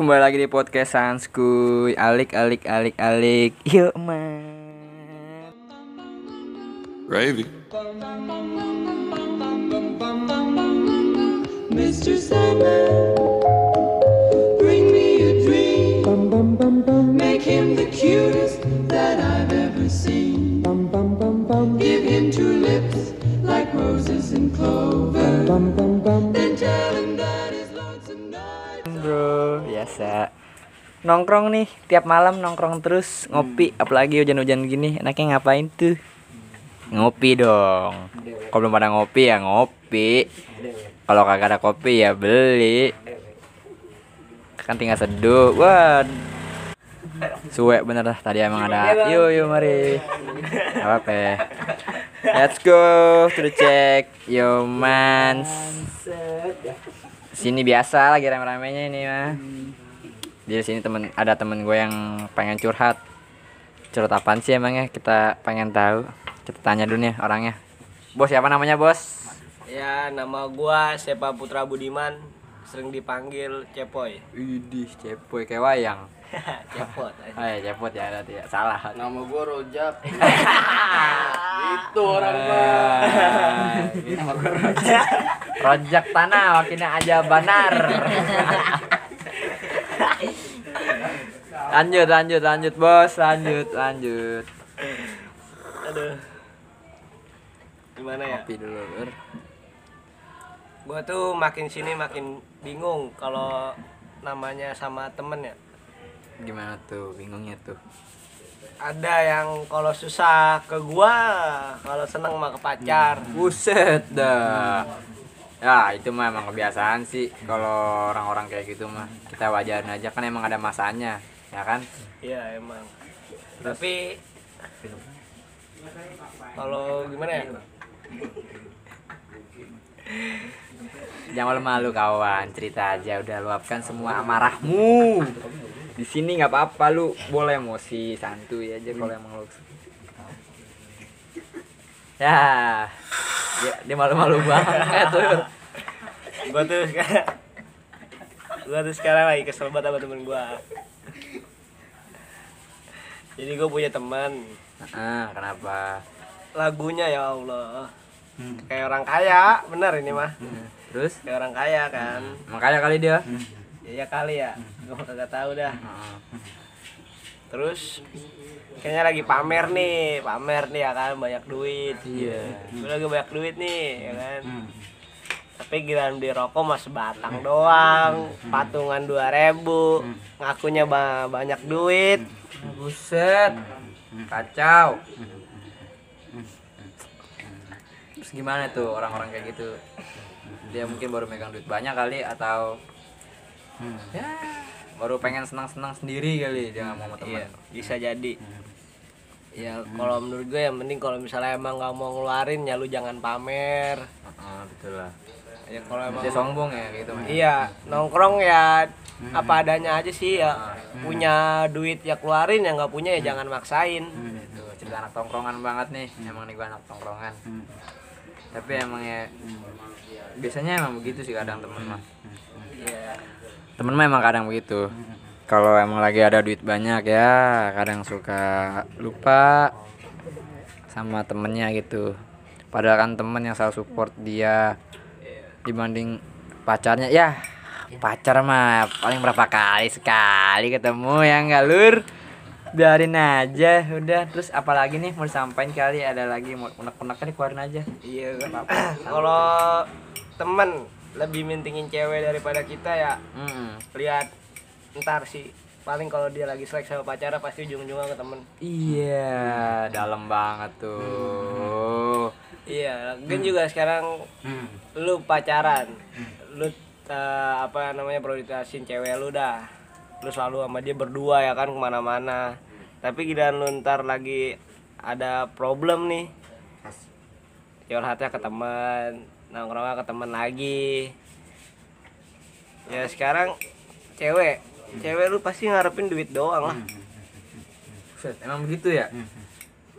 kembali lagi di podcast Sanskuy Alik, alik, alik, alik Yuk man Gravy. Mr. Sandman, bring me a dream. Make him the cutest that I've ever seen. Give him two lips like roses and clover. Nongkrong nih, tiap malam nongkrong terus Ngopi, apalagi hujan-hujan gini Enaknya ngapain tuh? Ngopi dong. Kalau belum pada ngopi ya ngopi. Kalau kagak ada kopi ya beli. Kan tinggal seduh. Wah. Suwe bener dah tadi emang ada. Yuk yuk mari. Gak apa-apa. Ya. Let's go to the check. Yo mans Sini biasa lagi rame-ramenya ini mah Di sini temen ada temen gue yang pengen curhat. Curhat apaan sih emangnya kita pengen tahu. Kita tanya dulu nih orangnya. Bos siapa namanya bos? Ya, nama gua Sepa Putra Budiman, sering dipanggil Cepoy. Widih cepoy. Kayak wayang. Cepot. Oh ya cepot ya berarti ya. Salah. Nama gua Rojak. Itu orang Ah, gitu. Rojak tanah wakilnya aja banar Lanjut lanjut lanjut bos Lanjut lanjut Aduh. Gimana ya? Kopi dulu Bur. Gua tuh makin sini makin bingung kalau namanya sama temen ya. Gimana tuh bingungnya tuh Ada yang kalau susah ke gua, kalau seneng mah ke pacar. Buset dah Ya itu mah emang kebiasaan sih Kalau orang-orang kayak gitu mah Kita wajarin aja kan emang ada masanya Ya kan Iya, emang. Tapi kalau gimana ya? Jangan malu-malu kawan Cerita aja udah luapkan semua amarahmu di sini nggak apa-apa lu boleh emosi santuy aja kalau emang lu ya dia, dia malu-malu banget tuh Gua tuh sekarang gua tuh sekarang lagi kesel banget sama temen gua. Jadi gua punya teman. Ah kenapa? Lagunya ya Allah. Kayak orang kaya bener ini mah. Terus? Kayak orang kaya kan. Makanya kali dia? Ya, ya kali ya. Gue kagak tahu dah. Heeh. terus kayaknya lagi pamer nih. Pamer nih ya kan banyak duit. Iya. Gue lagi banyak duit nih ya kan tapi giliran beli rokok mas sebatang doang patungan 2000 ngakunya ba- banyak duit. Buset kacau. Terus gimana tuh orang-orang kayak gitu? Dia mungkin baru megang duit banyak kali atau ya baru pengen senang-senang sendiri kali dia nggak mau sama teman. Iya bisa jadi. Ya kalau menurut gue yang penting kalau misalnya emang nggak mau ngeluarin ya lu jangan pamer. Heeh, betul lah ya kalau emang sombong ya gitu iya nongkrong ya apa adanya aja sih ya. Punya duit ya keluarin yang nggak punya ya jangan maksain. Itu cerita anak tongkrongan banget nih. Emang nih gua anak tongkrongan. Tapi emang ya biasanya emang begitu sih kadang temen mah. Iya temen mah emang kadang begitu. Kalau emang lagi ada duit banyak ya kadang suka lupa sama temennya gitu. Padahal kan temen yang selalu support dia dibanding pacarnya. Ya pacar mah paling berapa kali? Sekali ketemu ya enggak lur? Biarin aja udah. Terus apalagi nih mau disampaikan kali? Ada lagi mau unek-unek kan keluarin aja. Iya kalau temen lebih mentingin cewek daripada kita ya Mm-mm. lihat ntar sih paling kalau dia lagi selek sama pacarnya pasti ujung-ujungnya ke temen. Iya, dalam banget tuh. iya kan juga sekarang lu pacaran lu eh, apa namanya prioritasin cewek lu dah. Lu selalu sama dia berdua ya kan ke mana-mana. Tapi giliran lu ntar lagi ada problem nih curhatnya ke teman nongkrongnya ke teman lagi. Ya sekarang cewek cewek lu pasti ngarepin duit doang lah. Buset, emang begitu ya?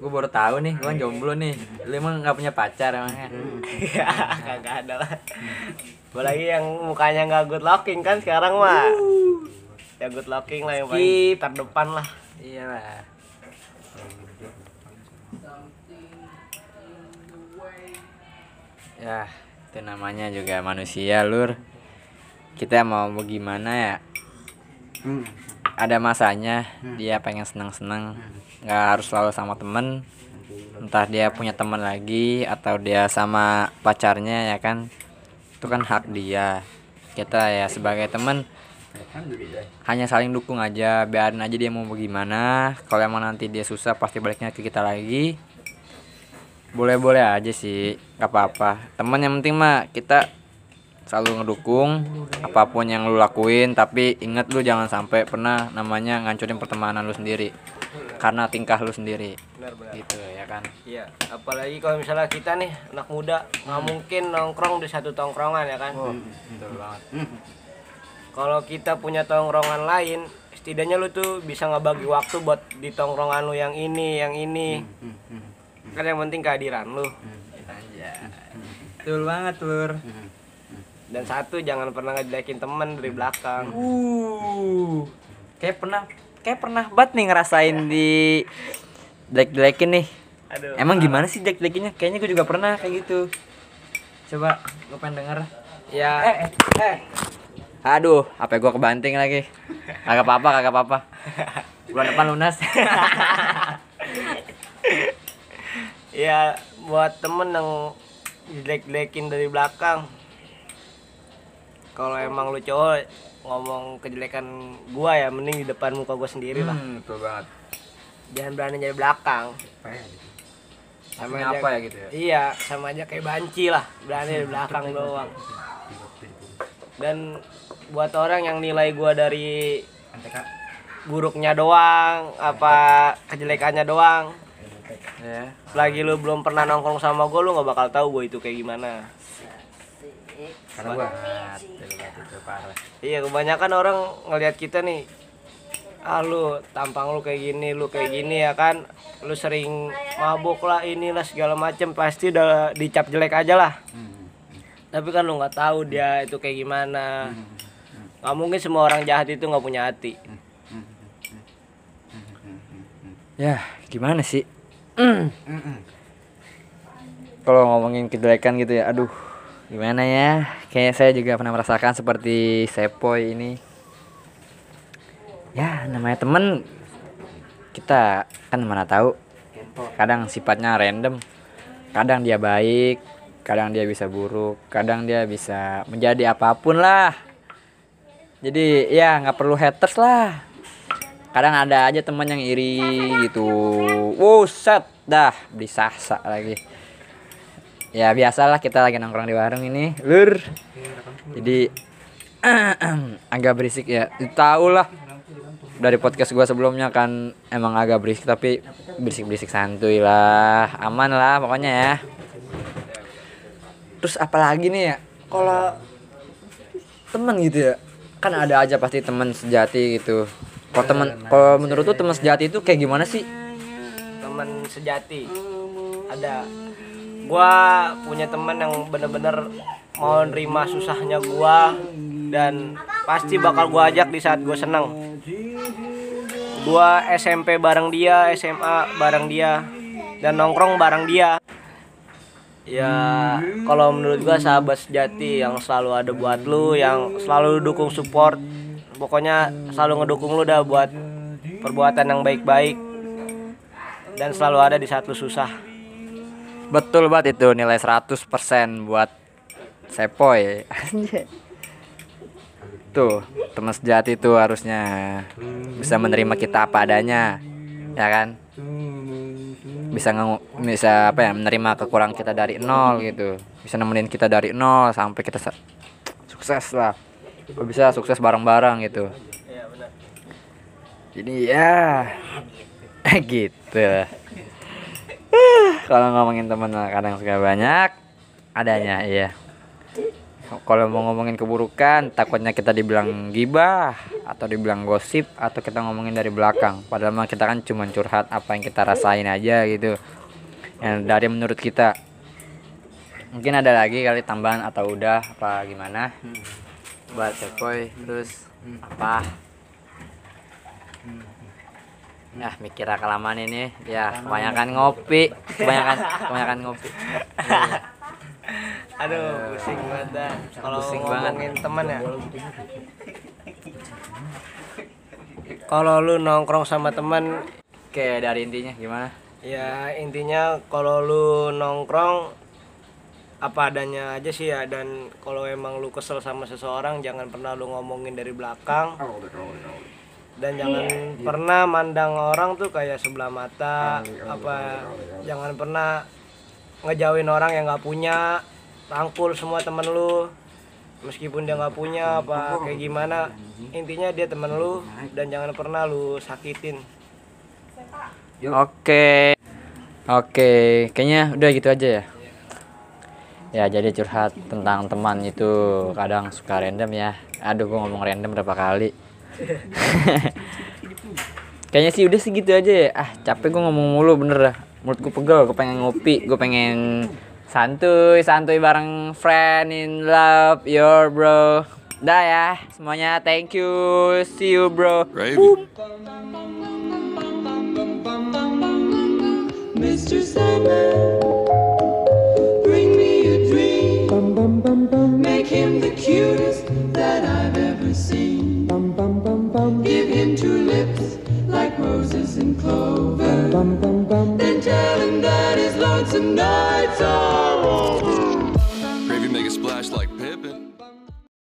Gue baru tahu nih, gue kan jomblo nih. Lu emang nggak punya pacar emangnya? ya? Kagak ada lah. Apalagi yang mukanya nggak good looking kan sekarang mah ya good looking lah yang paling terdepan lah. Iyalah ya itu namanya juga manusia lur. Kita mau bagaimana ya ada masanya dia pengen senang-senang. Nggak harus selalu sama temen. Entah dia punya teman lagi atau dia sama pacarnya ya kan? Itu kan hak dia. Kita ya sebagai teman hanya saling dukung aja. Biarin aja dia mau bagaimana. Kalau emang nanti dia susah pasti baliknya ke kita lagi. Boleh-boleh aja sih. Nggak apa-apa. Teman yang penting mah kita selalu ngedukung apa pun yang lu lakuin tapi ingat lu jangan sampai pernah namanya ngancurin pertemanan lu sendiri. Karena tingkah lu sendiri. Benar-benar gitu ya kan? Iya apalagi kalau misalnya kita nih anak muda nggak mungkin nongkrong di satu tongkrongan ya kan? Betul banget. Kalau kita punya tongkrongan lain setidaknya lu tuh bisa ngebagi waktu buat di tongkrongan lu yang ini yang ini. Kan yang penting kehadiran lu. Betul banget lur dan satu jangan pernah ngejelekin temen dari belakang. Uh. Kayak pernah kayak pernah banget nih ngerasain di jelek-jelekin nih. Aduh. Emang gimana sih jelek-jelekinnya? Kayaknya gue juga pernah kayak gitu. Coba gue pengen denger. Ya. Eh eh eh. Aduh apa gua kebanting lagi. Kagak apa-apa kagak apa-apa. Bulan depan lunas. Ya buat temen yang jelek-jelekin dari belakang kalau emang lu cowok ngomong kejelekan gua ya mending di depan muka gua sendiri lah. Betul banget. Jangan berani dari belakang. Sama Maksudnya apa ya gitu ya? iya sama aja kayak banci lah. Berani dari belakang doang. dan buat orang yang nilai gua dari buruknya doang apa kejelekannya doang ya. lagi lu belum pernah nongkrong sama gue lu nggak bakal tahu gue itu kayak gimana karena gua betul banget itu. parah iya kebanyakan orang ngelihat kita nih ah lu tampang lu kayak gini lu kayak gini ya kan? Lu sering mabuk lah inilah segala macem pasti udah dicap jelek aja lah. Tapi kan lu nggak tahu dia itu kayak gimana. Nggak mungkin semua orang jahat itu nggak punya hati. Ya gimana sih? Kalau ngomongin kejelekan gitu ya aduh gimana ya? Kayak saya juga pernah merasakan seperti Sepoy ini. Ya namanya temen kita kan mana tahu kadang sifatnya random. Kadang dia baik kadang dia bisa buruk kadang dia bisa menjadi apa pun lah. Jadi ya nggak perlu haters lah. Kadang ada aja teman yang iri gitu. Wow set dah disasa lagi ya biasalah kita lagi nongkrong di warung ini lur. Jadi agak berisik ya. Tahu lah dari podcast gua sebelumnya kan emang agak berisik tapi berisik berisik santuy lah. Aman lah pokoknya ya. Terus apalagi nih ya kalau teman gitu ya kan ada aja pasti teman sejati gitu. Kalau teman kalau menurut tuh teman sejati itu kayak gimana sih? Teman sejati. Ada gua punya teman yang bener-bener mau nerima susahnya gua dan pasti bakal gua ajak di saat gua seneng. Gua SMP bareng dia SMA bareng dia dan nongkrong bareng dia. Ya kalau menurut gua sahabat sejati yang selalu ada buat lu yang selalu dukung support pokoknya selalu ngedukung lu dah buat perbuatan yang baik-baik dan selalu ada di saat lu susah betul banget itu nilai 100% buat Sepoy. Tuh teman sejati itu harusnya bisa menerima kita apa adanya ya kan? Bisa nge- bisa apa ya menerima kekurangan kita dari nol gitu. Bisa nemenin kita dari nol sampai kita sukses lah. Kok bisa sukses bareng-bareng gitu? Iya jadi ya gitu kalau ngomongin temen kadang suka banyak. Adanya iya. Kalau mau ngomongin keburukan takutnya kita dibilang gibah atau dibilang gosip atau kita ngomongin dari belakang. Padahal mah kita kan cuma curhat apa yang kita rasain aja gitu. Yang dari menurut kita. Mungkin ada lagi kali tambahan atau udah apa gimana? Buat Sepoy terus apa Nah, mikir kelamaan ini. Ya, kebanyakan ngopi. Kebanyakan kebanyakan ngopi. Aduh, pusing banget dah. Kalau Pusing banget. ngomongin teman ya. Kalau lu nongkrong sama teman, Oke, dari intinya gimana? ya intinya kalau lu nongkrong apa adanya aja sih ya dan kalau emang lu kesel sama seseorang jangan pernah lu ngomongin dari belakang dan jangan pernah mandang orang tuh kayak sebelah mata apa jangan pernah ngejauhin orang yang nggak punya rangkul semua temen lu meskipun dia nggak punya apa kayak gimana intinya dia temen lu dan jangan pernah lu sakitin Oke. Oke, kayaknya udah gitu aja ya. Ya, jadi curhat tentang teman itu kadang suka random ya. Aduh, gua ngomong random berapa kali. Kayaknya sih udah segitu aja ya. Ah, capek gua ngomong mulu bener dah. Mulutku pegel, gue pengen ngopi, gue pengen santuy, santuy bareng friend in love, your bro. Dah ya, semuanya thank you, see you bro. Mr. Sandman,